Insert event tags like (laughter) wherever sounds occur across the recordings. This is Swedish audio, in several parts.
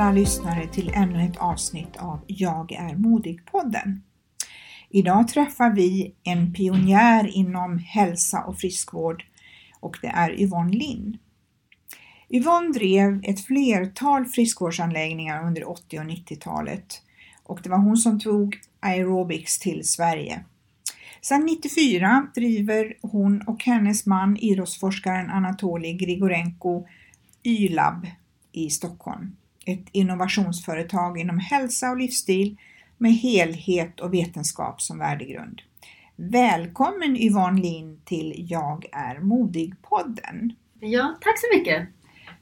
Alla lyssnare till ännu ett avsnitt av Jag är modig-podden. Idag träffar vi en pionjär inom hälsa och friskvård och det är Yvonne Lind. Yvonne drev ett flertal friskvårdsanläggningar under 80 och 90-talet och det var hon som tog aerobics till Sverige. Sedan 94 driver hon och hennes man idrottsforskaren Anatolij Grigorenko Y-lab i Stockholm. Ett innovationsföretag inom hälsa och livsstil med helhet och vetenskap som värdegrund. Välkommen Yvonne Lind till Jag är modig-podden. Ja, tack så mycket.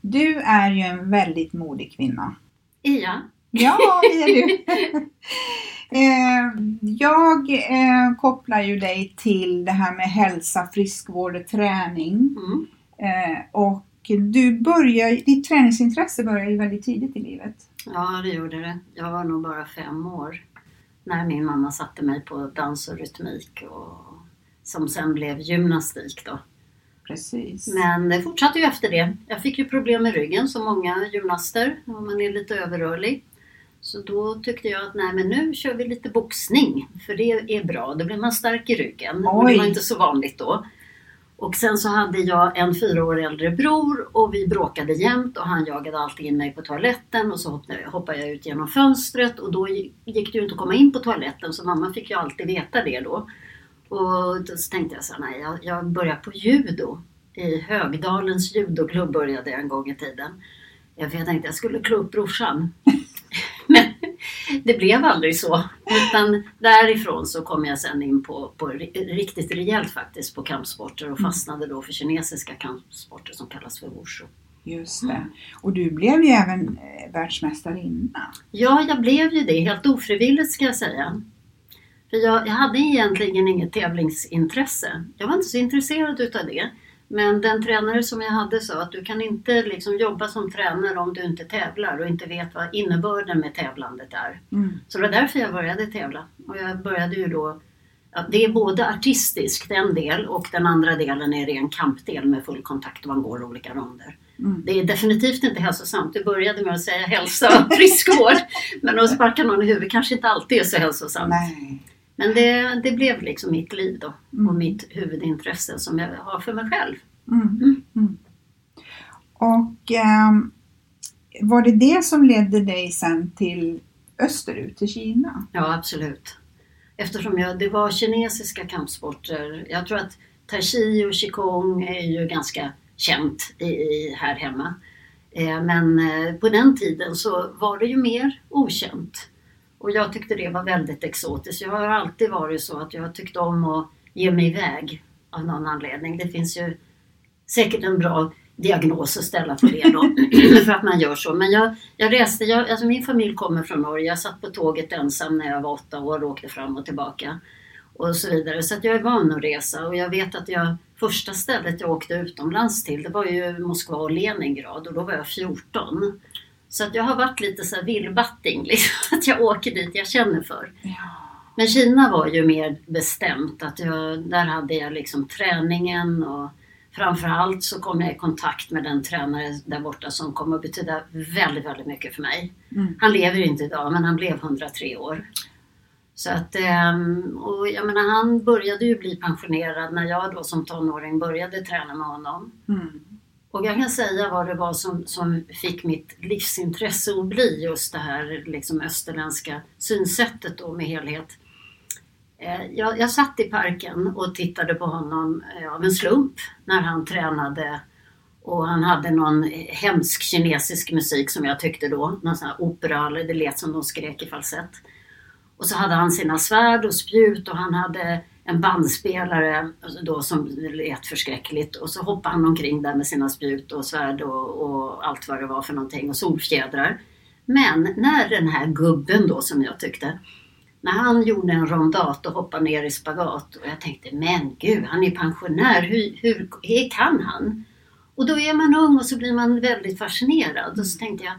Du är ju en väldigt modig kvinna. Ja. Ja, det är du. (laughs) (laughs) Eh, Jag eh, kopplar ju dig till det här med hälsa, friskvård och träning. Mm. Eh, Och du börjar, ditt träningsintresse började ju väldigt tidigt i livet. ja, det gjorde det. Jag var nog bara fem år när min mamma satte mig på dans och rytmik och som sen blev gymnastik då. Precis. Men det fortsatte ju efter det. Jag fick ju problem med ryggen som många gymnaster om man är lite överrörlig. Så då tyckte jag att nej men nu kör vi lite boxning för det är bra. Då blir man stark i ryggen och det Oj. var inte så vanligt då. Och sen så hade jag en fyra år äldre bror och vi bråkade jämt och han jagade alltid in mig på toaletten och så hoppade, jag ut genom fönstret och då gick det ju inte att komma in på toaletten så mamma fick ju alltid veta det då. Och då så tänkte jag så här, nej jag, jag börjar på judo. I Högdalens judoklubb började jag en gång i tiden. Eh, för jag tänkte jag skulle klå upp brorsan. Det blev aldrig så. Utan därifrån så kom jag sen in på, på ri- riktigt rejält faktiskt på kampsporter och fastnade då för kinesiska kampsporter som kallas för wushu. Just det. Och du blev ju även eh, världsmästarinna. Ja, jag blev ju det helt ofrivilligt ska jag säga. För jag, jag hade egentligen inget tävlingsintresse. Jag var inte så intresserad utav det. Men den tränare som jag hade sa att du kan inte liksom jobba som tränare om du inte tävlar och inte vet vad innebörden med tävlandet är. Mm. Så det var därför jag började tävla. Och jag började ju då Ja, det är både artistiskt, en del, och den andra delen är ren kampdel med full kontakt och man går olika ronder. Mm. Det är definitivt inte hälsosamt. Det började med att säga hälsa och friskvård. (laughs) Men att sparka någon i huvudet kanske inte alltid är så hälsosamt. Nej. Men det, det blev liksom mitt liv då. Mm. Och mitt huvudintresse som jag har för mig själv. Mm. Mm. Och ehm, var det det som ledde dig sen till österut, till Kina? Ja, absolut. Eftersom jag, det var kinesiska kampsporter. Jag tror att Tai Chi och Qigong är ju ganska känt i, i, här hemma. Eh, men eh, på den tiden så var det ju mer okänt. Och jag tyckte det var väldigt exotiskt. Jag har alltid varit så att jag har tyckt om att ge mig iväg av någon anledning. Det finns ju säkert en bra diagnos att ställa på det då, (clears throat) för att man gör så. Men jag, jag reste, jag, alltså min familj kommer från Norge. Jag satt på tåget ensam när jag var åtta år och åkte fram och tillbaka. Och så vidare. Så att jag är van att resa och jag vet att jag, första stället jag åkte utomlands till det var ju Moskva och Leningrad och då var jag 14. Så att jag har varit lite så här villbatting, (laughs) liksom, att jag åker dit jag känner för. Ja. Men Kina var ju mer bestämt. Att jag, där hade jag liksom träningen och framförallt så kom jag i kontakt med den tränare där borta som kom att betyda väldigt, väldigt mycket för mig. Mm. Han lever inte idag men han blev 103 år. Så att, ehm, och jag menar han började ju bli pensionerad när jag då som tonåring började träna med honom. Mm. Och jag kan säga vad det var som, som fick mitt livsintresse att bli just det här liksom österländska synsättet då med helhet. Eh, jag, jag satt i parken och tittade på honom eh, av en slump när han tränade och han hade någon hemsk kinesisk musik som jag tyckte då, någon sån här opera, eller det lät som de skrek i falsett. Och så hade han sina svärd och spjut och han hade en bandspelare alltså då som lät förskräckligt och så hoppade han omkring där med sina spjut och svärd och, och allt vad det var för någonting och solfjädrar. Men när den här gubben då som jag tyckte, när han gjorde en rondat och hoppade ner i spagat och jag tänkte men gud han är pensionär, hur, hur, hur kan han? Och då är man ung och så blir man väldigt fascinerad och så tänkte jag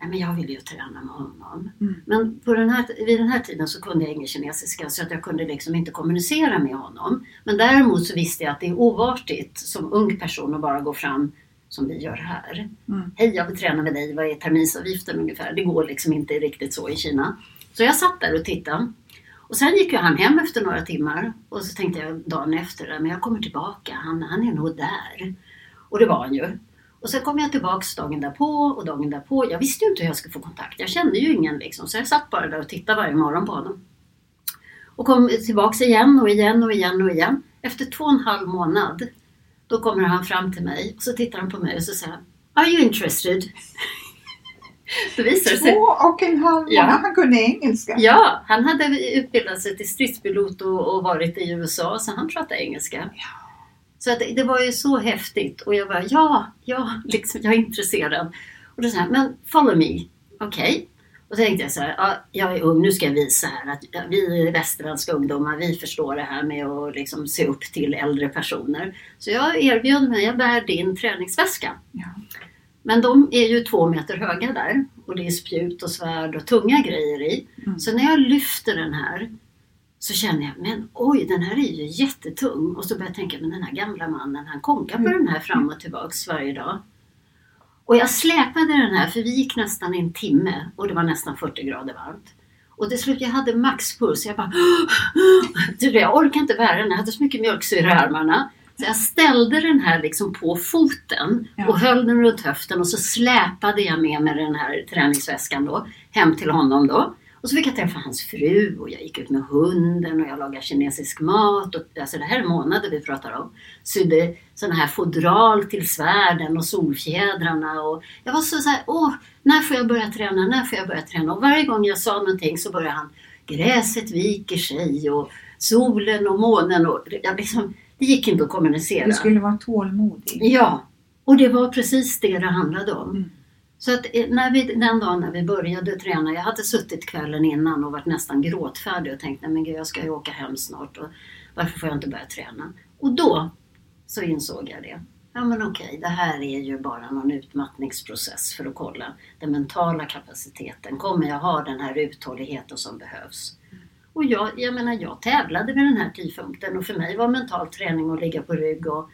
Nej, men jag vill ju träna med honom. Mm. Men på den här, vid den här tiden så kunde jag ingen kinesiska så att jag kunde liksom inte kommunicera med honom. Men däremot så visste jag att det är oartigt som ung person att bara gå fram som vi gör här. Mm. Hej, jag vill träna med dig. Vad är terminsavgiften ungefär? Det går liksom inte riktigt så i Kina. Så jag satt där och tittade. Och sen gick ju han hem efter några timmar och så tänkte jag dagen efter, men jag kommer tillbaka. Han, han är nog där. Och det var han ju. Och sen kom jag tillbaks dagen därpå och dagen därpå. Jag visste ju inte hur jag skulle få kontakt. Jag kände ju ingen liksom. Så jag satt bara där och tittade varje morgon på honom. Och kom tillbaks igen och igen och igen och igen. Efter två och en halv månad då kommer han fram till mig och så tittar han på mig och så säger han Are you interested? (laughs) Då visar sig Två och en halv Ja. månad. Han kunde engelska. Ja, han hade utbildat sig till stridspilot och, och varit i USA så han pratade engelska. Så att det, var ju så häftigt och jag bara ja, ja, (laughs) liksom, jag är intresserad. Och då sa han, men follow me, okej. Och så tänkte jag så här, ja, jag är ung, nu ska jag visa här att vi är västerländska ungdomar, vi förstår det här med att liksom se upp till äldre personer. Så jag erbjöd mig, jag bär din träningsväska. Ja. Men de är ju två meter höga där och det är spjut och svärd och tunga grejer i. Mm. Så när jag lyfter den här så känner jag, men oj den här är ju jättetung. Och så börjar jag tänka, men den här gamla mannen han konkar på Mm. den här fram och tillbaks varje dag. Och jag släpade den här för vi gick nästan en timme och det var nästan 40 grader varmt. Och till slut jag hade maxpuls. Jag bara vet, (gasps) jag orkar inte bära den. Jag hade så mycket mjölksyra i armarna. Så jag ställde den här liksom på foten Ja. och höll den runt höften och så släpade jag med mig den här träningsväskan då hem till honom då. Och så fick jag träffa hans fru och jag gick ut med hunden och jag lagade kinesisk mat. Och, alltså det här är månader vi pratar om. Sydde sådana här fodral till svärden och solfjädrarna. Och jag var så, så här, åh, när får jag börja träna? När får jag börja träna? Och varje gång jag sa någonting så började han, gräset viker sig och solen och månen. Och, jag liksom, det gick inte att kommunicera. Du skulle vara tålmodig. Ja, och det var precis det det handlade om. Mm. Så att eh, när vi, den dagen när vi började träna, jag hade suttit kvällen innan och varit nästan gråtfärdig och tänkt nej men gud jag ska ju åka hem snart och varför får jag inte börja träna? Och då så insåg jag det. Ja men okej, det här är ju bara någon utmattningsprocess för att kolla den mentala kapaciteten. Kommer jag ha den här uthålligheten som behövs? Och jag, jag menar, jag tävlade vid den här tidpunkten och för mig var mental träning att ligga på rygg och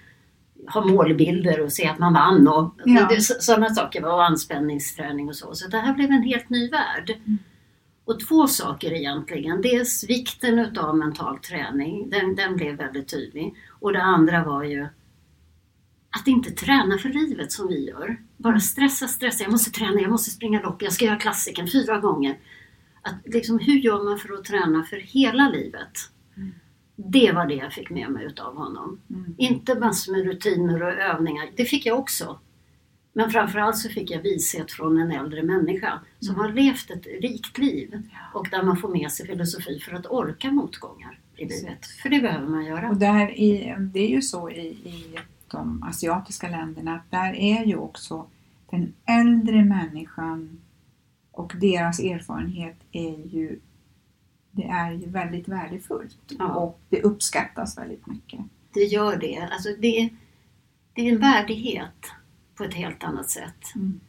ha målbilder och se att man vann och Ja. sådana saker var och anspänningsträning och så. Så det här blev en helt ny värld. Mm. Och två saker egentligen. Dels vikten utav mental träning, den, den blev väldigt tydlig. Och det andra var ju att inte träna för livet som vi gör. Bara stressa, stressa. Jag måste träna, jag måste springa lopp, jag ska göra klassiken fyra gånger. Att liksom, hur gör man för att träna för hela livet? Det var det jag fick med mig utav honom. Mm. Inte massor med rutiner och övningar. Det fick jag också. Men framförallt så fick jag vishet från en äldre människa som har levt ett rikt liv och där man får med sig filosofi för att orka motgångar i livet. För det behöver man göra. Och där i, det är ju så i, i de asiatiska länderna att där är ju också den äldre människan och deras erfarenhet är ju det är ju väldigt värdefullt Ja. och det uppskattas väldigt mycket. Det gör det. Alltså det, det är en värdighet på ett helt annat sätt. Mm.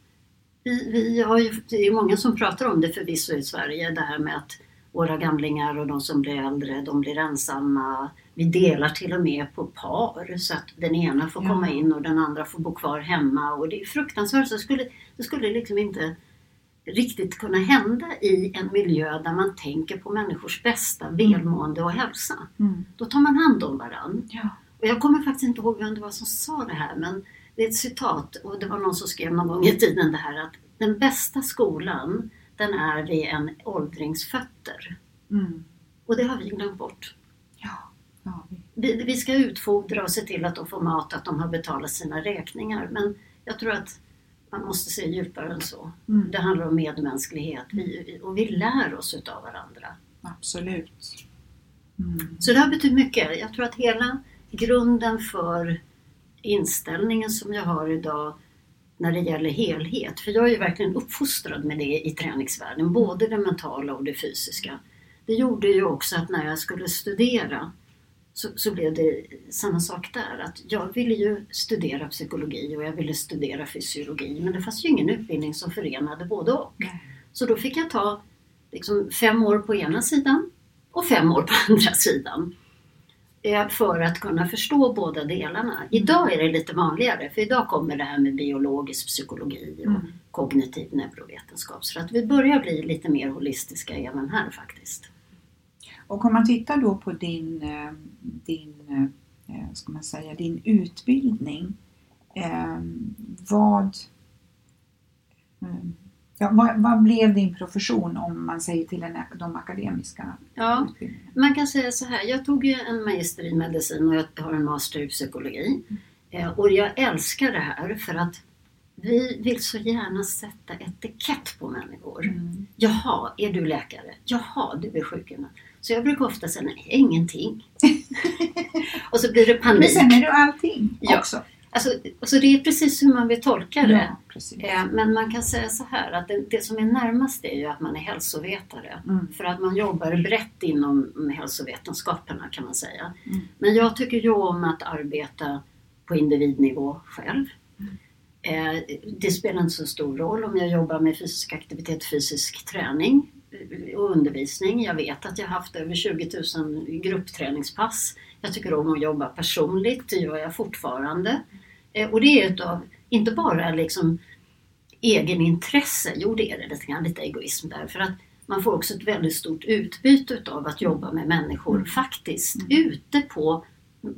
Vi, vi har ju, det är många som pratar om det förvisso i Sverige, det här med att våra gamlingar och de som blir äldre, de blir ensamma. Vi delar till och med på par så att den ena får Ja. komma in och den andra får bo kvar hemma. Och det är fruktansvärt. Så det skulle, det skulle liksom inte riktigt kunna hända i en miljö där man tänker på människors bästa, välmående och hälsa. Mm. Då tar man hand om varandra. Ja. Och jag kommer faktiskt inte ihåg vem det var som sa det här men det är ett citat och det var någon som skrev någon gång i tiden det här att den bästa skolan den är vid en åldrings fötter. Mm. Och det har vi glömt bort. Ja. Ja, vi- Vi, vi ska utfodra och se till att de får mat, att de har betalat sina räkningar. Men jag tror att man måste se djupare än så. Mm. Det handlar om medmänsklighet vi, och vi lär oss utav varandra. Absolut. Mm. Så det har betytt mycket. Jag tror att hela grunden för inställningen som jag har idag när det gäller helhet, för jag är ju verkligen uppfostrad med det i träningsvärlden, både det mentala och det fysiska. Det gjorde ju också att när jag skulle studera så, så blev det samma sak där. Att jag ville ju studera psykologi och jag ville studera fysiologi men det fanns ju ingen utbildning som förenade både och. Nej. Så då fick jag ta liksom, fem år på ena sidan och fem år på (laughs) andra sidan. Eh, För att kunna förstå båda delarna. Idag är det lite vanligare för idag kommer det här med biologisk psykologi och Mm. kognitiv neurovetenskap. Så att vi börjar bli lite mer holistiska även här faktiskt. Och om man tittar då på din, eh, din, eh, ska man säga, din utbildning. Eh, vad, ja, vad, vad blev din profession om man säger till en, de akademiska Ja, utbildningarna? Man kan säga så här, jag tog ju en magister i medicin och jag har en master i psykologi. Och jag älskar det här för att vi vill så gärna sätta etikett på människor. Mm. Jaha, är du läkare? Jaha, du är sjukgymnast. Så jag brukar ofta säga nej, ingenting. (laughs) och så blir det (laughs) Men panik. sen är du allting Ja. också. Alltså, alltså det är precis hur man vill tolka det. Ja. Eh, Men man kan säga så här att det, det som är närmast är ju att man är hälsovetare. Mm. För att man jobbar brett inom hälsovetenskaperna kan man säga. Mm. Men jag tycker ju om att arbeta på individnivå själv. Mm. Eh, Det spelar inte så stor roll om jag jobbar med fysisk aktivitet, fysisk träning undervisning. Jag vet att jag har haft över 20 000 gruppträningspass. Jag tycker om att jobba personligt, det gör jag fortfarande. Eh, Och det är utav, inte bara liksom egenintresse, jo det är det lite grann, lite egoism där. För att man får också ett väldigt stort utbyte utav att jobba med människor faktiskt ute på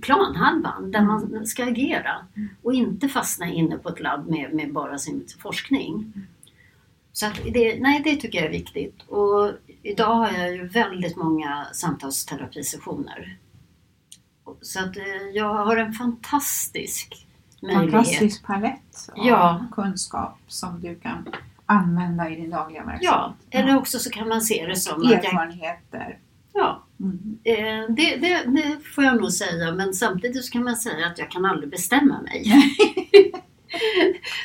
planhalvan där man ska agera och inte fastna inne på ett labb med, med bara sin forskning. Så det, nej, det tycker jag är viktigt. Och idag har jag ju väldigt många samtalsterapisessioner. Så att eh, jag har en fantastisk möjlighet. Fantastisk palett av Ja. kunskap som du kan använda i din dagliga verksamhet. Ja, eller också så kan man se det som att jag... Erfarenheter. Ja, Mm. eh, det, det, det får jag nog säga. Men samtidigt så kan man säga att jag kan aldrig bestämma mig. (laughs)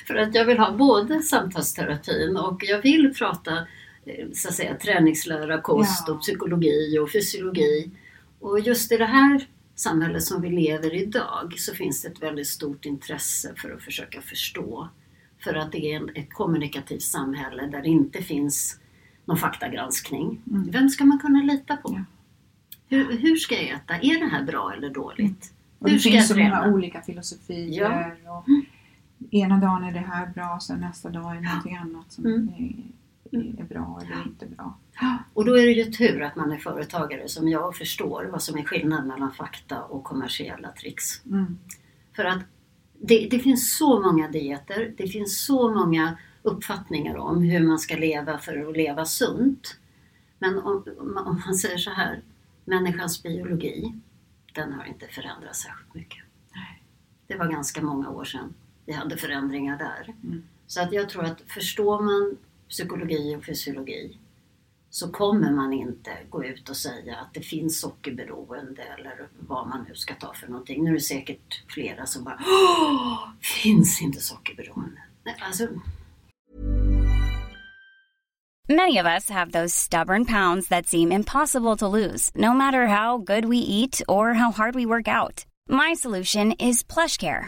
För att jag vill ha både samtalsterapin och jag vill prata eh, så att säga, träningslära, kost Ja. och psykologi och fysiologi. Och just i det här samhället som vi lever i idag så finns det ett väldigt stort intresse för att försöka förstå. För att det är ett kommunikativt samhälle där det inte finns någon faktagranskning. Mm. Vem ska man kunna lita på? Ja. Hur, hur ska jag äta? Är det här bra eller dåligt? Och Hur det finns så många olika filosofier. Och ena dagen är det här bra, sen nästa dag är det någonting annat som Mm. är, är bra eller inte bra. Och då är det ju tur att man är företagare som jag förstår vad som är skillnad mellan fakta och kommersiella tricks. Mm. För att det, det finns så många dieter, det finns så många uppfattningar om hur man ska leva för att leva sunt. Men om, om om man säger så här, människans biologi, den har inte förändrats särskilt mycket. Det var ganska många år sedan vi hade förändringar där. Mm. Så att jag tror att förstår man psykologi och fysiologi så kommer man inte gå ut och säga att det finns sockerberoende eller vad man nu ska ta för någonting. Nu är det säkert flera som bara Åh, finns inte sockerberoende? Nej, alltså, Many of us have those stubborn pounds that seem impossible to lose, no matter how good we eat or how hard we work out. My solution is PlushCare.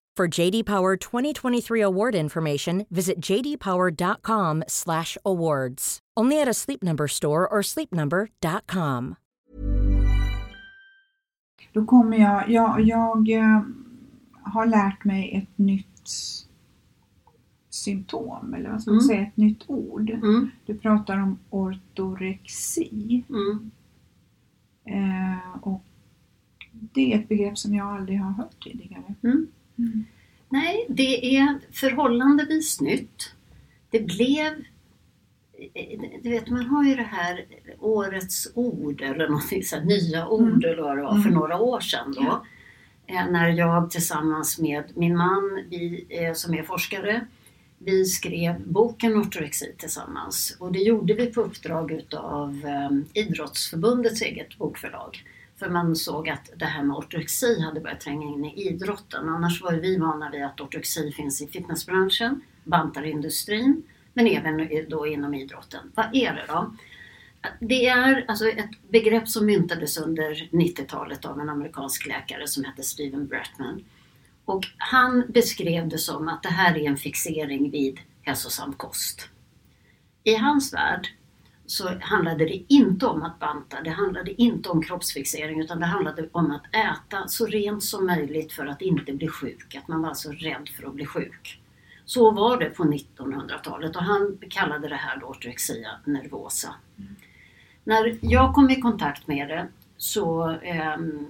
For JD Power 2023 award information, visit jdpower.com/awards. Only at a Sleep Number store or sleepnumber.com. Då kommer jag, jag, jag eh, har lärt mig ett nytt symptom, eller vad ska man Mm. säga, ett nytt ord. Mm. Du pratar om ortorexi. Mm. Eh, och det är ett begrepp som jag aldrig har hört tidigare. Mm. Nej, det är förhållandevis nytt. Det blev... Du vet, man har ju det här årets ord eller någonting så här, nya ord Mm. eller vad det var för Mm. några år sedan då. Ja. Eh, När jag tillsammans med min man, vi, eh, som är forskare, vi skrev boken Ortorexi tillsammans. Och det gjorde vi på uppdrag utav eh, Idrottsförbundets eget bokförlag. För man såg att det här med ortorexi hade börjat tränga in i idrotten. Annars var vi vana vid att ortorexi finns i fitnessbranschen, bantarindustrin, men även då inom idrotten. Vad är det då? Det är alltså ett begrepp som myntades under 90-talet av en amerikansk läkare som hette Steven Bratman. Och han beskrev det som att det här är en fixering vid hälsosam kost. I hans värld så handlade det inte om att banta, det handlade inte om kroppsfixering utan det handlade om att äta så rent som möjligt för att inte bli sjuk. Att man var alltså rädd för att bli sjuk. Så var det på 1900-talet och han kallade det här då ortorexia nervosa. När jag kom i kontakt med det så ehm,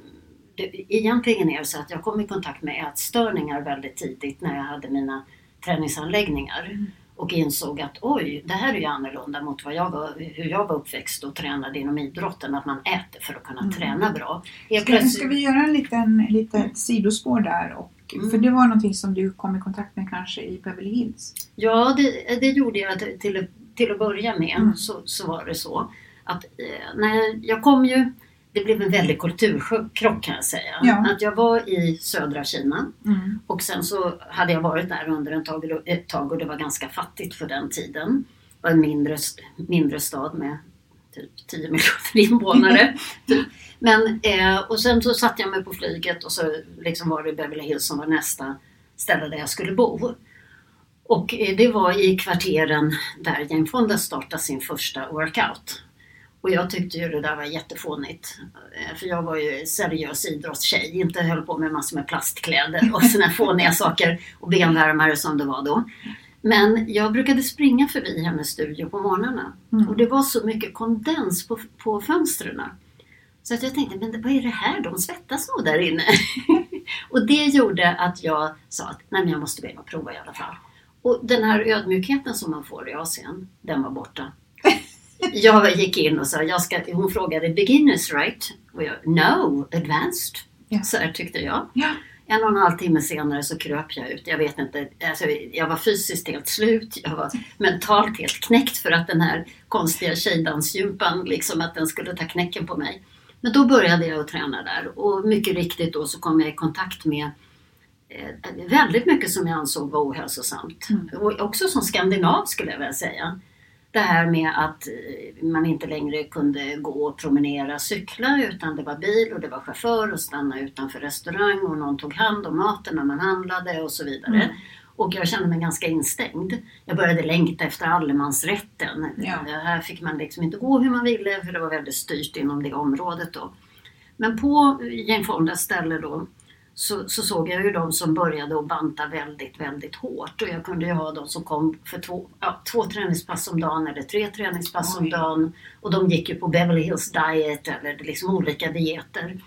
det, egentligen är det så att jag kom i kontakt med ätstörningar väldigt tidigt när jag hade mina träningsanläggningar mm och insåg att oj, det här är ju annorlunda mot vad jag var, hur jag var uppväxt och tränade inom idrotten, att man äter för att kunna träna bra. Helt Ska, ska vi göra en liten litet sidospår där? Och, Mm. För det var någonting som du kom i kontakt med kanske i Beverly Hills? Ja, det, det gjorde jag till, till, till att börja med. Mm. Så, så var det så. Att, eh, när jag kom ju, det blev en väldig kulturkrock kan jag säga. Ja. Att jag var i södra Kina Mm. och sen så hade jag varit där under en tag, ett tag och det var ganska fattigt för den tiden. Det var en mindre, mindre stad med typ 10 miljoner invånare. (laughs) typ. Men, eh, och sen så satte jag mig på flyget och så liksom var det Beverly Hills som var nästa ställe där jag skulle bo. Och eh, det var i kvarteren där Jane Fonda startade sin första workout. Och jag tyckte ju det där var jättefånigt. Eh, För jag var ju seriös idrottstjej, inte höll på med massor med plastkläder och här fåniga (laughs) saker och benvärmare som det var då. Men jag brukade springa förbi hennes studio på morgnarna Mm. och det var så mycket kondens på, på fönstren. Så att jag tänkte, men vad är det här? De svettas nog där inne. (laughs) och det gjorde att jag sa att nej, men jag måste gå in och prova i alla fall. Och den här ödmjukheten som man får i Asien, den var borta. (laughs) Jag gick in och sa, jag ska, hon frågade beginners right? Och jag, no, advanced. Ja. Så här tyckte jag. Ja. En och en halv timme senare så kröp jag ut. Jag vet inte, alltså, jag var fysiskt helt slut. Jag var mentalt helt knäckt för att den här konstiga tjejdansgympan, liksom att den skulle ta knäcken på mig. Men då började jag att träna där och mycket riktigt då så kom jag i kontakt med eh, väldigt mycket som jag ansåg var ohälsosamt. Mm. Och också som skandinav skulle jag vilja säga. Det här med att eh, man inte längre kunde gå och promenera, cykla utan det var bil och det var chaufför och stanna utanför restaurang och någon tog hand om maten när man handlade och så vidare. Mm. Och jag kände mig ganska instängd. Jag började längta efter allemansrätten. Ja. Det här fick man liksom inte gå hur man ville för det var väldigt styrt inom det området då. Men på Jane Fondas ställe då så, så såg jag ju de som började att banta väldigt, väldigt hårt. Och jag kunde ju ha de som kom för två, ja, två träningspass om dagen eller tre träningspass om Oj. dagen. Och de gick ju på Beverly Hills Diet eller liksom olika dieter.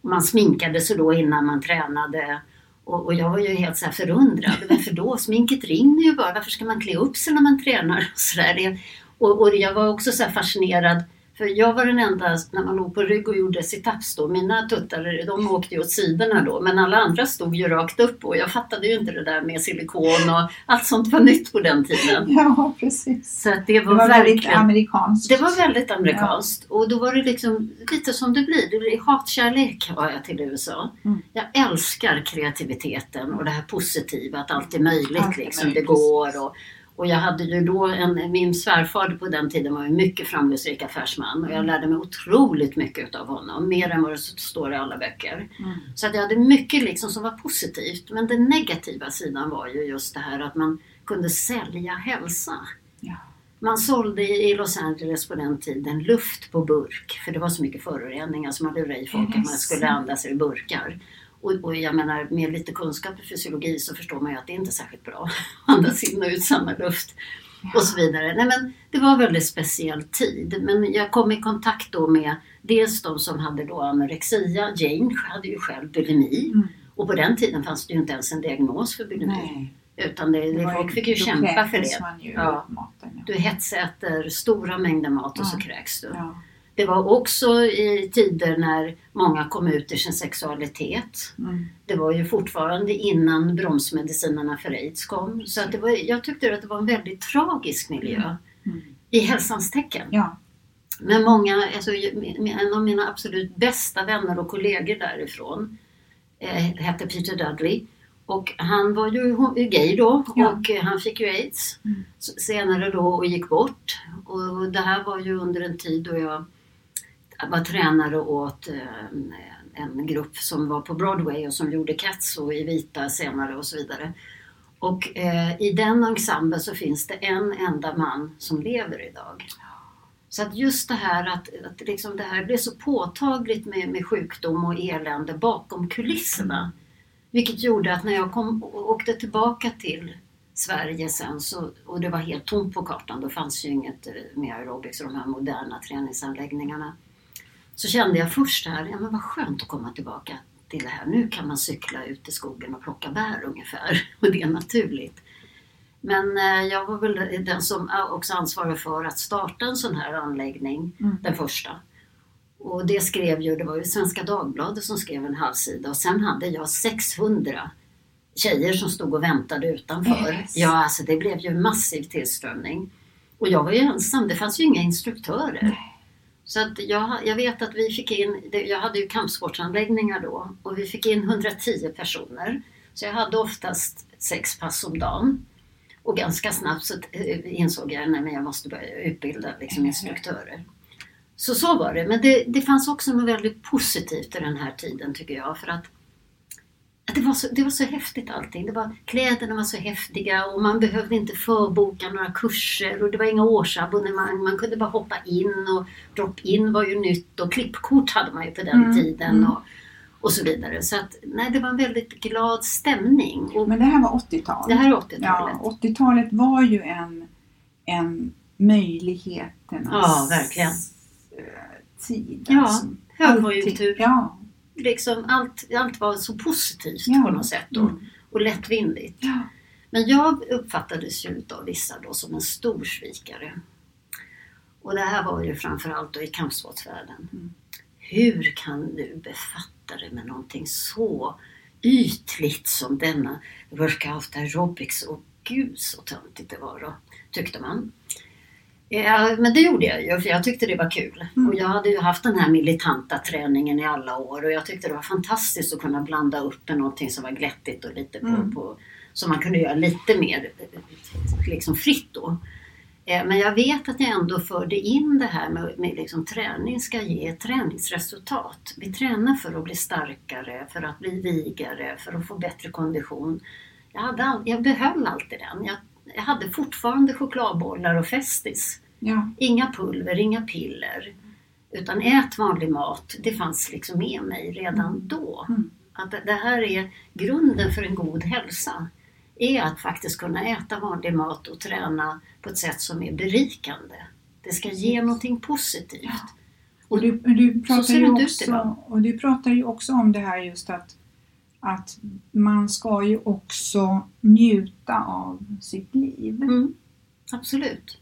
Man sminkade sig då innan man tränade. Och, och jag var ju helt så här förundrad. (laughs) Varför då? Sminket rinner ju bara. Varför ska man klä upp sig när man tränar? Och, (laughs) så och, och jag var också så här fascinerad. För jag var den enda, när man låg på rygg och gjorde situps då, mina tuttar de åkte ju åt sidorna då, men alla andra stod ju rakt upp och jag fattade ju inte det där med silikon och allt sånt var nytt på den tiden. Ja, precis. Så det Det var, var väldigt amerikanskt. Det var väldigt amerikanskt och då var det liksom lite som det blir. Det blir hatkärlek har jag till USA. Mm. Jag älskar kreativiteten och det här positiva, att allt är möjligt Allt är liksom. möjligt, det går. Och, och jag hade ju då en, min svärfar på den tiden var en mycket framgångsrik affärsman och jag lärde mig otroligt mycket av honom. Mer än vad det står i alla böcker. Mm. Så att jag hade mycket liksom som var positivt. Men den negativa sidan var ju just det här att man kunde sälja hälsa. Ja. Man sålde i Los Angeles på den tiden luft på burk. För det var så mycket föroreningar som lurade i folk att man skulle andas i burkar. Och, och jag menar, med lite kunskap i fysiologi så förstår man ju att det inte är särskilt bra att andas in och ut samma luft. Och så vidare. Nej, men det var en väldigt speciell tid. Men jag kom i kontakt då med dels de som hade då anorexia. Jane hade ju själv bulimi. Mm. Och på den tiden fanns det ju inte ens en diagnos för bulimi. Nej. Utan det, det, folk fick ju kämpa för det. Man ju Ja. maten, ja. Du hetsäter stora mängder mat och så Ja. kräks du. Ja. Det var också i tider när många kom ut i sin sexualitet. Mm. Det var ju fortfarande innan bromsmedicinerna för aids kom. Så att det var, jag tyckte att det var en väldigt tragisk miljö. Mm. I hälsans tecken. ja. Men många, alltså, en av mina absolut bästa vänner och kollegor därifrån eh, hette Peter Dudley. Och han var ju gay då Ja. och han fick ju aids Mm. senare då och gick bort. Och det här var ju under en tid då jag var tränare åt eh, en, grupp som var på Broadway och som gjorde Cats och i vita senare och så vidare. Och eh, i den ensemblen så finns det en enda man som lever idag. Så att just det här att, att liksom det här blev så påtagligt med, med sjukdom och elände bakom kulisserna. Vilket gjorde att när jag kom, åkte tillbaka till Sverige sen så, och det var helt tomt på kartan, då fanns ju inget eh, med aerobics och de här moderna träningsanläggningarna. Så kände jag först här, ja men vad skönt att komma tillbaka till det här. Nu kan man cykla ut i skogen och plocka bär ungefär. (laughs) Och det är naturligt. Men eh, jag var väl den som också ansvarade för att starta en sån här anläggning, Mm. den första. Och det skrev ju, det var ju Svenska Dagbladet som skrev en halvsida och sen hade jag 600 tjejer som stod och väntade utanför. Yes. Ja, alltså det blev ju massiv tillströmning. Och jag var ju ensam, det fanns ju inga instruktörer. Så att jag, jag vet att vi fick in, jag hade ju kampsportsanläggningar då och vi fick in 110 personer. Så jag hade oftast sex pass om dagen. Och ganska snabbt så eh, insåg jag att jag måste börja utbilda liksom, instruktörer. Så så var det. Men det, det fanns också något väldigt positivt i den här tiden tycker jag. För att det, var så, det var så häftigt allting. Det var, kläderna var så häftiga och man behövde inte förboka några kurser och det var inga årsabonnemang. Man kunde bara hoppa in och drop-in var ju nytt och klippkort hade man ju på den Mm, tiden. mm. Och, och så vidare. Så att, nej, det var en väldigt glad stämning. Och Men det här var 80-tal. det här är 80-talet. Ja, 80-talet var ju en, en möjligheternas Ja, verkligen. eh, tid. Ja, alltså. högkonjunktur. Ja, liksom allt, allt var så positivt Ja. på något sätt då, Mm. och lättvindigt. ja. Men jag uppfattades ju av vissa då som en stor svikare. Och det här var ju framförallt då i kampsportsvärlden. Mm. Hur kan du befatta dig med någonting så ytligt som denna workout aerobics? Och gud så töntigt det var då, tyckte man. Ja, men det gjorde jag ju för jag tyckte det var kul. Mm. Och jag hade ju haft den här militanta träningen i alla år och jag tyckte det var fantastiskt att kunna blanda upp med någonting som var glättigt och lite på, Mm. på som man kunde göra lite mer eh, liksom fritt då. Eh, Men jag vet att jag ändå förde in det här med, med liksom träning ska ge träningsresultat. Vi tränar för att bli starkare, för att bli vigare, för att få bättre kondition. Jag, hade all, jag behöll alltid den. Jag, jag hade fortfarande chokladbollar och Festis. Ja. Inga pulver, inga piller. Utan ät vanlig mat. Det fanns liksom med mig redan då. Mm. Att det, här är grunden för en god hälsa. Är att faktiskt kunna äta vanlig mat och träna på ett sätt som är berikande. Det ska ge någonting positivt. Och du, du, pratar ju också, och du pratar ju också om det här just att, att man ska ju också njuta av sitt liv. Mm, absolut.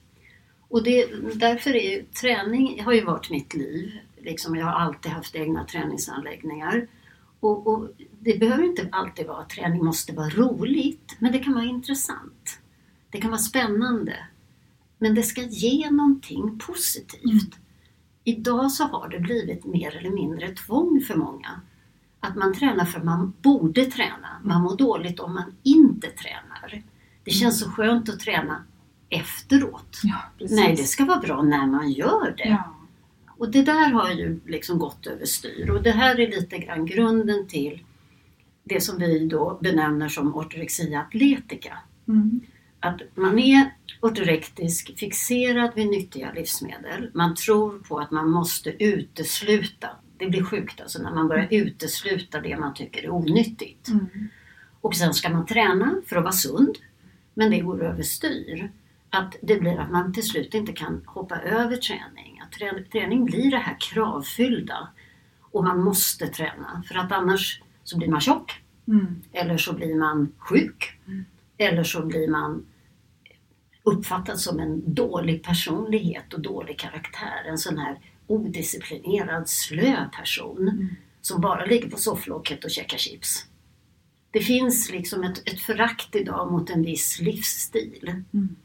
Och det, därför är träning har ju varit mitt liv. Liksom jag har alltid haft egna träningsanläggningar. Och, och det behöver inte alltid vara att träning måste vara roligt, men det kan vara intressant. Det kan vara spännande. Men det ska ge någonting positivt. Idag så har det blivit mer eller mindre tvång för många. Att man tränar för man borde träna. Man mår dåligt om man inte tränar. Det känns så skönt att träna efteråt. Ja. Nej, det ska vara bra när man gör det. Ja. Och det där har ju liksom gått överstyr och det här är lite grann grunden till det som vi då benämner som ortorexia atletica. Mm. Att man är ortorektisk, fixerad vid nyttiga livsmedel. Man tror på att man måste utesluta, det blir sjukt alltså när man börjar utesluta det man tycker är onyttigt. Mm. Och sen ska man träna för att vara sund. Men det går överstyr. Att det blir att man till slut inte kan hoppa över träning. Att trä- träning blir det här kravfyllda. Och man måste träna för att annars så blir man tjock. Mm. Eller så blir man sjuk. Eller så blir man uppfattad som en dålig personlighet och dålig karaktär. En sån här odisciplinerad, slö person som bara ligger på sofflocket och käkar chips. Det finns liksom ett, ett förakt idag mot en viss livsstil. Mm.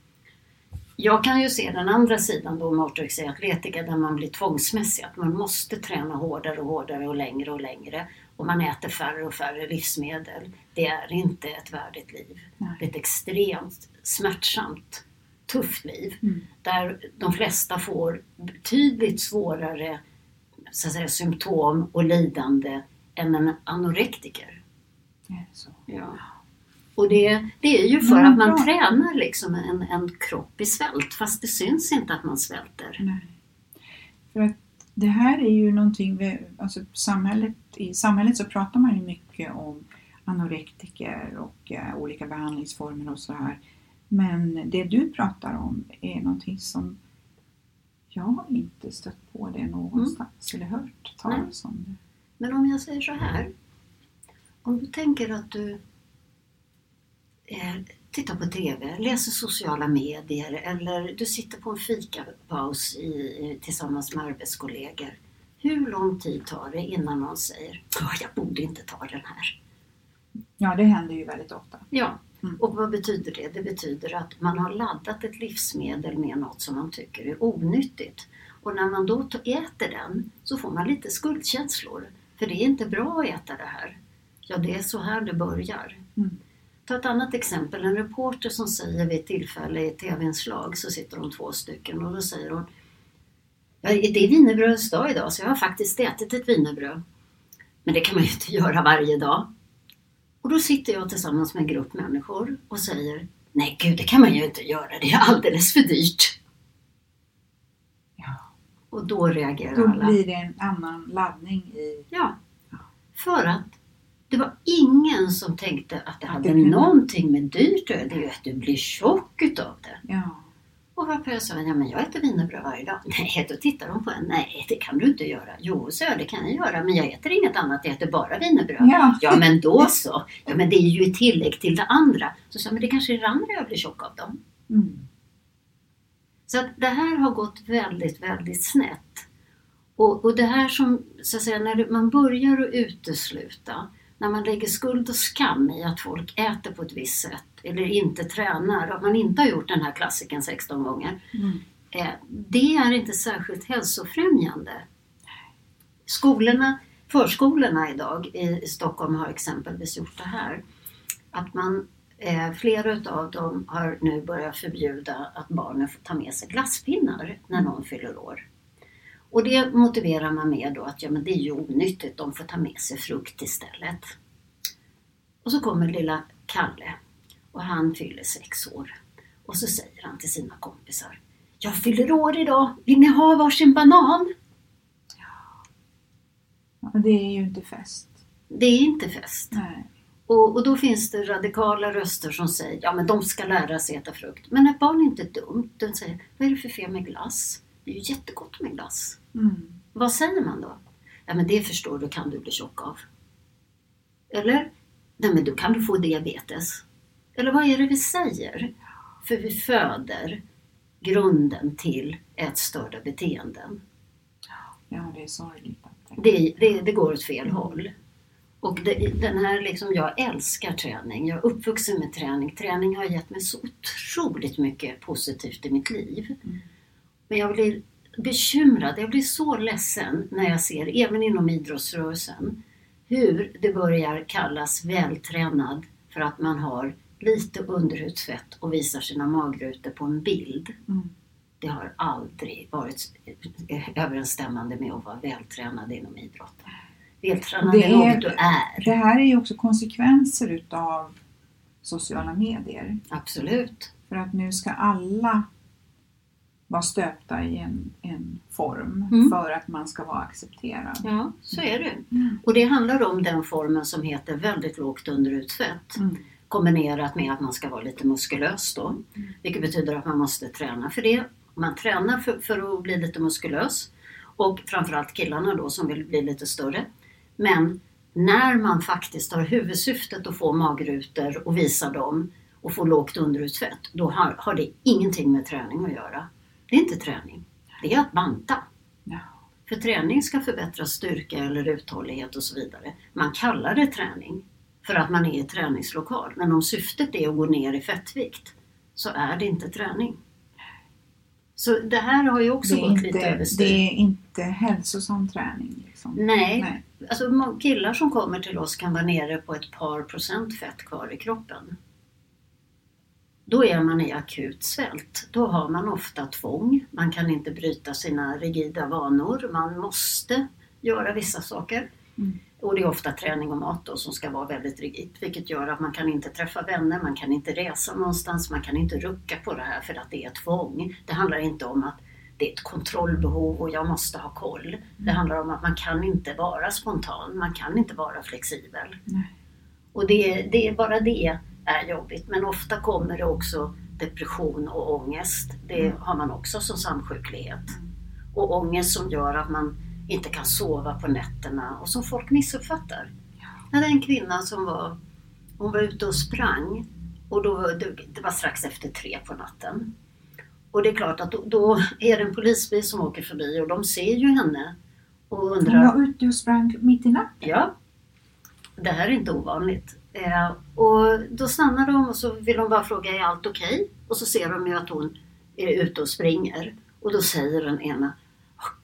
Jag kan ju se den andra sidan då med ortorexia atletica där man blir tvångsmässig. Att man måste träna hårdare och hårdare och längre och längre. Och man äter färre och färre livsmedel. Det är inte ett värdigt liv. Nej. Det är ett extremt smärtsamt, tufft liv. Mm. Där de flesta får betydligt svårare så att säga, symptom och lidande än en anorektiker. Det är så. Ja. Och det, det är ju för Ja, att man bra. tränar liksom en, en kropp i svält fast det syns inte att man svälter. Nej. För att det här är ju någonting, vi, alltså samhället, i samhället så pratar man ju mycket om anorektiker och eh, olika behandlingsformer och så här. Men det du pratar om är någonting som jag har inte stött på det någonstans eller hört talas om det. Men om jag säger så här. Om du tänker att du eh, tittar på TV, läser sociala medier eller du sitter på en fikapaus i, tillsammans med arbetskollegor. Hur lång tid tar det innan någon säger "Åh, jag borde inte ta den här? Ja, det händer ju väldigt ofta. Ja, Mm. och vad betyder det? Det betyder att man har laddat ett livsmedel med något som man tycker är onyttigt. Och när man då äter den så får man lite skuldkänslor. För det är inte bra att äta det här. Ja, det är så här det börjar. Mm. Ta ett annat exempel. En reporter som säger vid ett tillfälle i ett tv-inslag så sitter de två stycken och då säger hon Ja, det är wienerbrödets dag idag så jag har faktiskt ätit ett wienerbröd. Men det kan man ju inte göra varje dag. Och då sitter jag tillsammans med en grupp människor och säger Nej gud, det kan man ju inte göra. Det är alldeles för dyrt. Ja. Och då reagerar Då alla. blir det en annan laddning i... Ja. För att det var ingen som tänkte att det hade det någonting med dyrt att göra. Det är ju att du blir tjock utav det. Ja. Och varför jag sa, ja men jag äter wienerbröd varje dag. Nej, då tittar de på en. Nej, det kan du inte göra. Jo, så jag, det kan jag göra, men jag äter inget annat. Jag äter bara wienerbröd. Ja. ja, men då så. Ja, men det är ju ett tillägg till det andra. Så sa jag, men det kanske är det andra jag blir tjock av då. Mm. Så att det här har gått väldigt, väldigt snett. Och, och det här som, så att säga, när man börjar att utesluta, när man lägger skuld och skam i att folk äter på ett visst sätt eller inte tränar, att man inte har gjort den här klassiken 16 gånger. Mm. Eh, det är inte särskilt hälsofrämjande. Skolorna, förskolorna idag i, Stockholm har exempelvis gjort det här. Att man Eh, flera av dem har nu börjat förbjuda att barnen får ta med sig glasspinnar när någon fyller år. Och det motiverar man med då att ja, men det är ju onyttigt, de får ta med sig frukt istället. Och så kommer lilla Kalle och han fyller sex år. Och så säger han till sina kompisar Jag fyller år idag, vill ni ha varsin banan? Ja, det är ju inte fest. Det är inte fest. Nej. Och, och då finns det radikala röster som säger ja men de ska lära sig äta frukt. Men ett barn är inte dumt. Den säger vad är det för fel med glass? Det är ju jättegott med glass. Mm. Vad säger man då? Ja men det förstår du kan du bli tjock av. Eller? Nej men då kan du få diabetes. Eller vad är det vi säger? För vi föder grunden till ätstörda beteenden. Ja, det är sorgligt. Det, det, det går åt fel håll. Och det, den här liksom, jag älskar träning. Jag är uppvuxen med träning. Träning har gett mig så otroligt mycket positivt i mitt liv. Men jag blir bekymrad, jag blir så ledsen när jag ser, även inom idrottsrörelsen, hur det börjar kallas vältränad för att man har lite underhudsfett och visar sina magrutor på en bild. Mm. Det har aldrig varit överensstämmande med att vara vältränad inom idrotten. Vältränad Det är något du är. Det här är ju också konsekvenser utav sociala medier. Absolut. För att nu ska alla vara stöpta i en, en form Mm. för att man ska vara accepterad. Ja, så är det. Mm. Och det handlar om den formen som heter väldigt lågt underutsfett. Mm. Kombinerat med att man ska vara lite muskulös då. Mm. Vilket betyder att man måste träna för det. Man tränar för, för att bli lite muskulös. Och framförallt killarna då som vill bli lite större. Men när man faktiskt har huvudsyftet att få magrutor och visa dem och få lågt underutsfett, då har, har det ingenting med träning att göra. Det är inte träning. Det är att banta. Ja. För träning ska förbättra styrka eller uthållighet och så vidare. Man kallar det träning för att man är i träningslokal. Men om syftet är att gå ner i fettvikt så är det inte träning. Så det här har ju också gått lite inte, överstyr. det är inte hälsosam träning. Liksom. Nej, Nej. Alltså, killar som kommer till oss kan vara nere på ett par procent fett kvar i kroppen. Då är man i akut svält. Då har man ofta tvång. Man kan inte bryta sina rigida vanor. Man måste göra vissa saker. Mm. Och det är ofta träning och mat då som ska vara väldigt rigitt. Vilket gör att man kan inte träffa vänner, man kan inte resa någonstans, man kan inte rucka på det här för att det är tvång. Det handlar inte om att det är ett kontrollbehov och jag måste ha koll. Det handlar om att man kan inte vara spontan, man kan inte vara flexibel. Nej. Och det, det är bara det är jobbigt. Men ofta kommer det också depression och ångest. Det har man också som samsjuklighet. Och ångest som gör att man inte kan sova på nätterna och som folk missuppfattar. Jag hade en kvinna som var, hon var ute och sprang och då, det, var strax efter tre på natten. Och det är klart att då, då är det en polisbil som åker förbi och de ser ju henne och Hon undrar var ute och sprang mitt i natten. Ja, det här är inte ovanligt. Eh, och då stannar de och så vill de bara fråga, är allt okej? Och så ser de ju att hon är ute och springer. Och då säger den ena,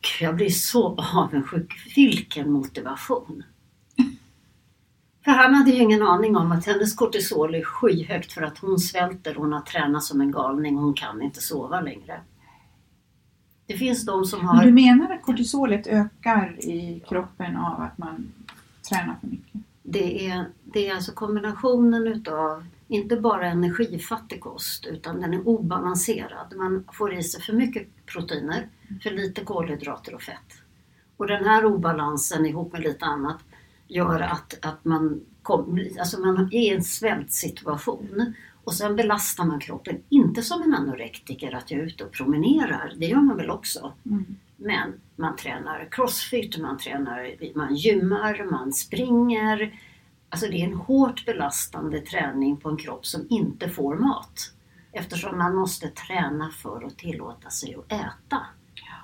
Gud, jag blir så avundsjuk. Vilken motivation! (laughs) För han hade ju ingen aning om att hennes kortisol är skyhögt för att hon svälter, hon har tränat som en galning, hon kan inte sova längre. Det finns de som har... Men du menar att kortisolet ökar i kroppen av att man tränar för mycket? Det är, det är alltså kombinationen utav inte bara energifattig kost utan den är obalanserad. Man får i sig för mycket proteiner, för lite kolhydrater och fett. Och den här obalansen ihop med lite annat gör att, att man, kom, alltså man är i en svältsituation. Och sen belastar man kroppen, inte som en anorektiker att jag är ute och promenerar, det gör man väl också. Mm. Men man tränar crossfit, man tränar, man gymmar, man springer. Alltså det är en hårt belastande träning på en kropp som inte får mat. Eftersom man måste träna för att tillåta sig att äta.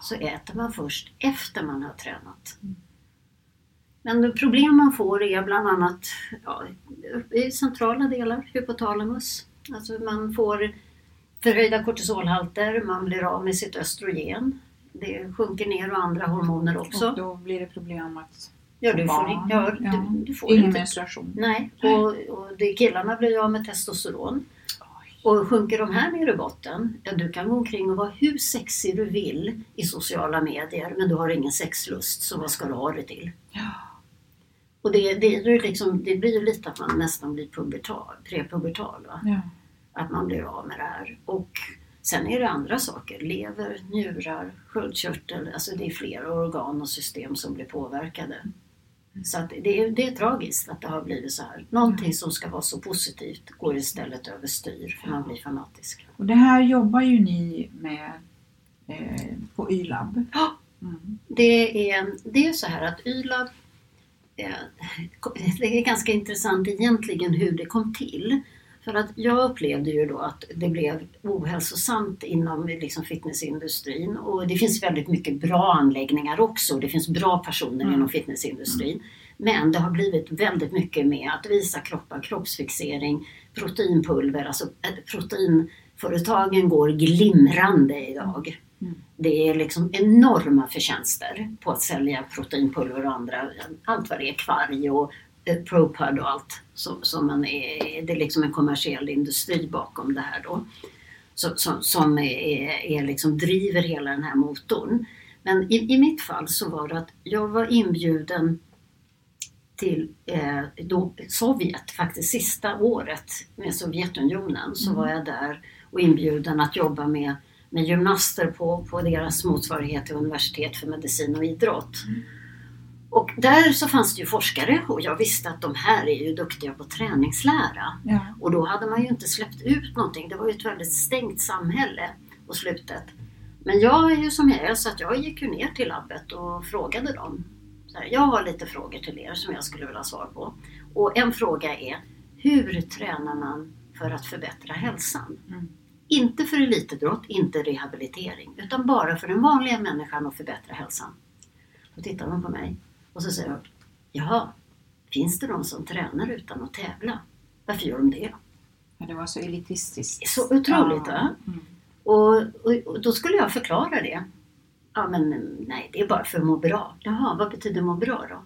Så äter man först efter man har tränat. Men det problem man får är bland annat ja, i centrala delar, hypotalamus. Alltså man får förhöjda kortisolhalter, man blir av med sitt östrogen. Det sjunker ner och andra hormoner också. Och då blir det problem att Ja, du får, barn. ja, Ja. Du, du får Ingen inte. menstruation. Nej, och, och det, killarna blir av med testosteron. Och sjunker de här ner i botten, ja du kan gå omkring och vara hur sexig du vill i sociala medier men du har ingen sexlust, så vad ska du ha det till? Ja. Och det, det, ju liksom, det blir ju lite att man nästan blir pubertal, prepubertal. Va? Ja. Att man blir av med det här. Och sen är det andra saker, lever, njurar, sköldkörtel, alltså det är flera organ och system som blir påverkade. Så att det, är, det är tragiskt att det har blivit så här. Någonting som ska vara så positivt går istället överstyr för man blir fanatisk. Och det här jobbar ju ni med eh, på YLAB. Ja, Mm. det är, det är så här att YLAB, eh, (laughs) det är ganska intressant egentligen hur det kom till. För att jag upplevde ju då att det blev ohälsosamt inom liksom fitnessindustrin och det finns väldigt mycket bra anläggningar också. Det finns bra personer Mm. inom fitnessindustrin. Men det har blivit väldigt mycket med att visa kroppar, kroppsfixering, proteinpulver, alltså eh, proteinföretagen går glimrande idag. Det är liksom enorma förtjänster på att sälja proteinpulver och andra, allt vad det är, kvarg och eh, ProPud och allt. Som, som man är, det är liksom en kommersiell industri bakom det här då. Så, som som är, är liksom driver hela den här motorn. Men i, i mitt fall så var det att jag var inbjuden till eh, då, Sovjet, faktiskt sista året med Sovjetunionen, så var jag där och inbjuden att jobba med, med gymnaster på, på deras motsvarighet till universitet för medicin och idrott. Och där så fanns det ju forskare och jag visste att de här är ju duktiga på träningslära. Ja. Och då hade man ju inte släppt ut någonting. Det var ju ett väldigt stängt samhälle på slutet. Men jag är ju som jag är så att jag gick ju ner till labbet och frågade dem. Så här, jag har lite frågor till er som jag skulle vilja ha svar på. Och en fråga är, hur tränar man för att förbättra hälsan? Mm. Inte för elitidrott, inte rehabilitering, utan bara för den vanliga människan att förbättra hälsan. Då tittar de på mig och så säger de, jaha, finns det de som tränar utan att tävla? Varför gör de det? Ja, det var så elitistiskt. Så otroligt va? Mm. Och, och, och då skulle jag förklara det. Ja men nej, det är bara för att må bra. Jaha, vad betyder må bra då?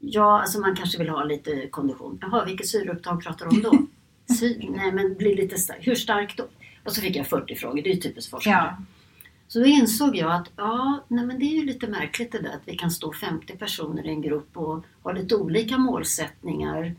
Ja, alltså man kanske vill ha lite kondition. Jaha, vilket syreupptag pratar du om då? (laughs) Syr, nej men bli lite stark. Hur stark då? Och så fick jag 40 frågor, det är ju typiskt forskare. Ja. Så då insåg jag att ja, nej men det är ju lite märkligt det där att vi kan stå 50 personer i en grupp och ha lite olika målsättningar.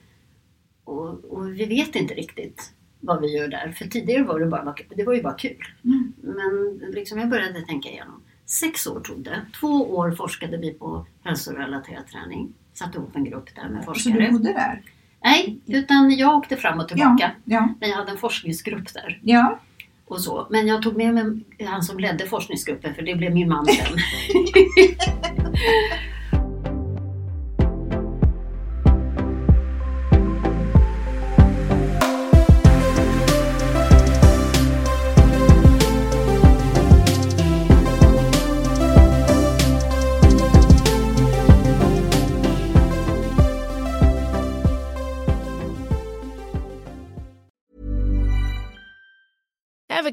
Och, och vi vet inte riktigt vad vi gör där. För tidigare var det, bara, det var ju bara kul. Mm. Men liksom jag började tänka igenom. Sex år tog det. Två år forskade vi på hälsorelaterad träning. Satte ihop en grupp där med Så du forskare. bodde där? Nej, utan jag åkte fram och tillbaka. Ja. Men jag hade en forskningsgrupp där. Ja. Och så. Men jag tog med mig han som ledde forskningsgruppen för det blev min man sen. (laughs)